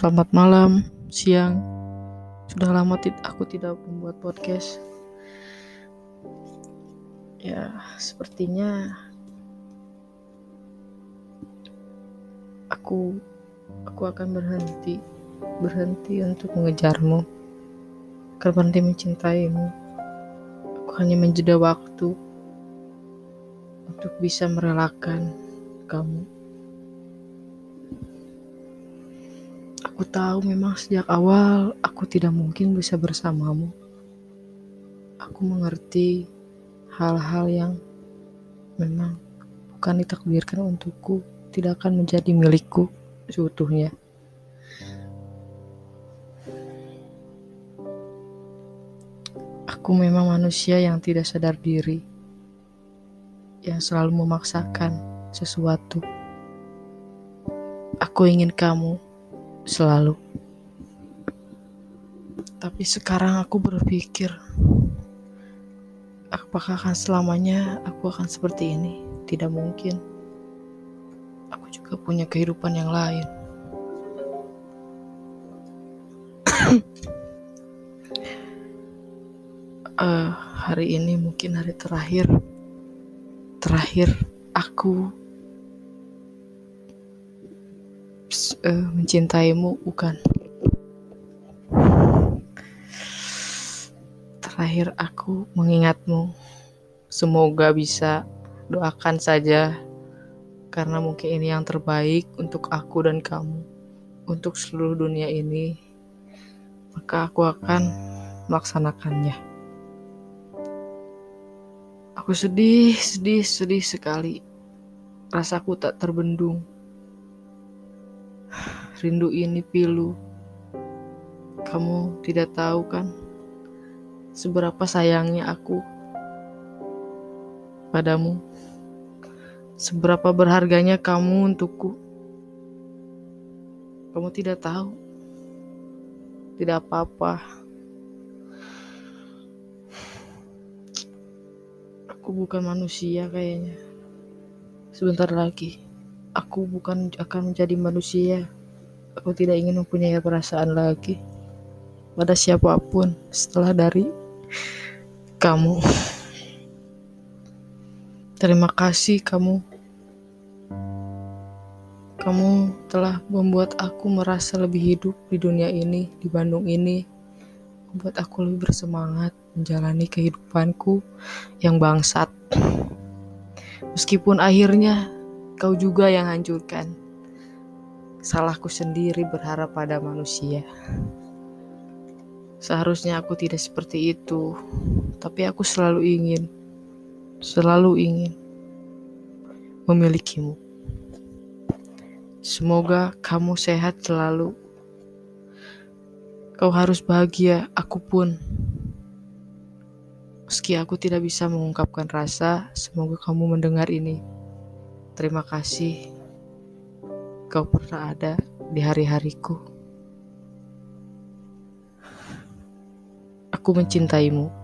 Selamat malam, siang. Sudah lama aku tidak membuat podcast. Ya, sepertinya aku aku akan berhenti berhenti untuk mengejarmu. Akan berhenti mencintaimu. Aku hanya menjeda waktu untuk bisa merelakan kamu. Aku tahu memang sejak awal aku tidak mungkin bisa bersamamu. Aku mengerti hal-hal yang memang bukan ditakdirkan untukku tidak akan menjadi milikku seutuhnya. Aku memang manusia yang tidak sadar diri, yang selalu memaksakan sesuatu. Aku ingin kamu selalu. Tapi sekarang aku berpikir, apakah akan selamanya aku akan seperti ini? Tidak mungkin. Aku juga punya kehidupan yang lain. uh, hari ini mungkin hari terakhir, terakhir aku uh, mencintaimu bukan. Terakhir aku mengingatmu semoga bisa doakan saja karena mungkin ini yang terbaik untuk aku dan kamu. Untuk seluruh dunia ini maka aku akan melaksanakannya aku sedih sedih sedih sekali rasaku tak terbendung Rindu ini pilu. Kamu tidak tahu kan seberapa sayangnya aku padamu. Seberapa berharganya kamu untukku. Kamu tidak tahu. Tidak apa-apa. Aku bukan manusia kayaknya. Sebentar lagi, aku bukan akan menjadi manusia. Aku tidak ingin mempunyai perasaan lagi pada siapa pun setelah dari kamu. Terima kasih kamu. Kamu telah membuat aku merasa lebih hidup di dunia ini, di Bandung ini. Membuat aku lebih bersemangat menjalani kehidupanku yang bangsat. Meskipun akhirnya kau juga yang hancurkan salahku sendiri berharap pada manusia. Seharusnya aku tidak seperti itu, tapi aku selalu ingin, selalu ingin memilikimu. Semoga kamu sehat selalu. Kau harus bahagia, aku pun. Meski aku tidak bisa mengungkapkan rasa, semoga kamu mendengar ini. Terima kasih kau pernah ada di hari-hariku. Aku mencintaimu.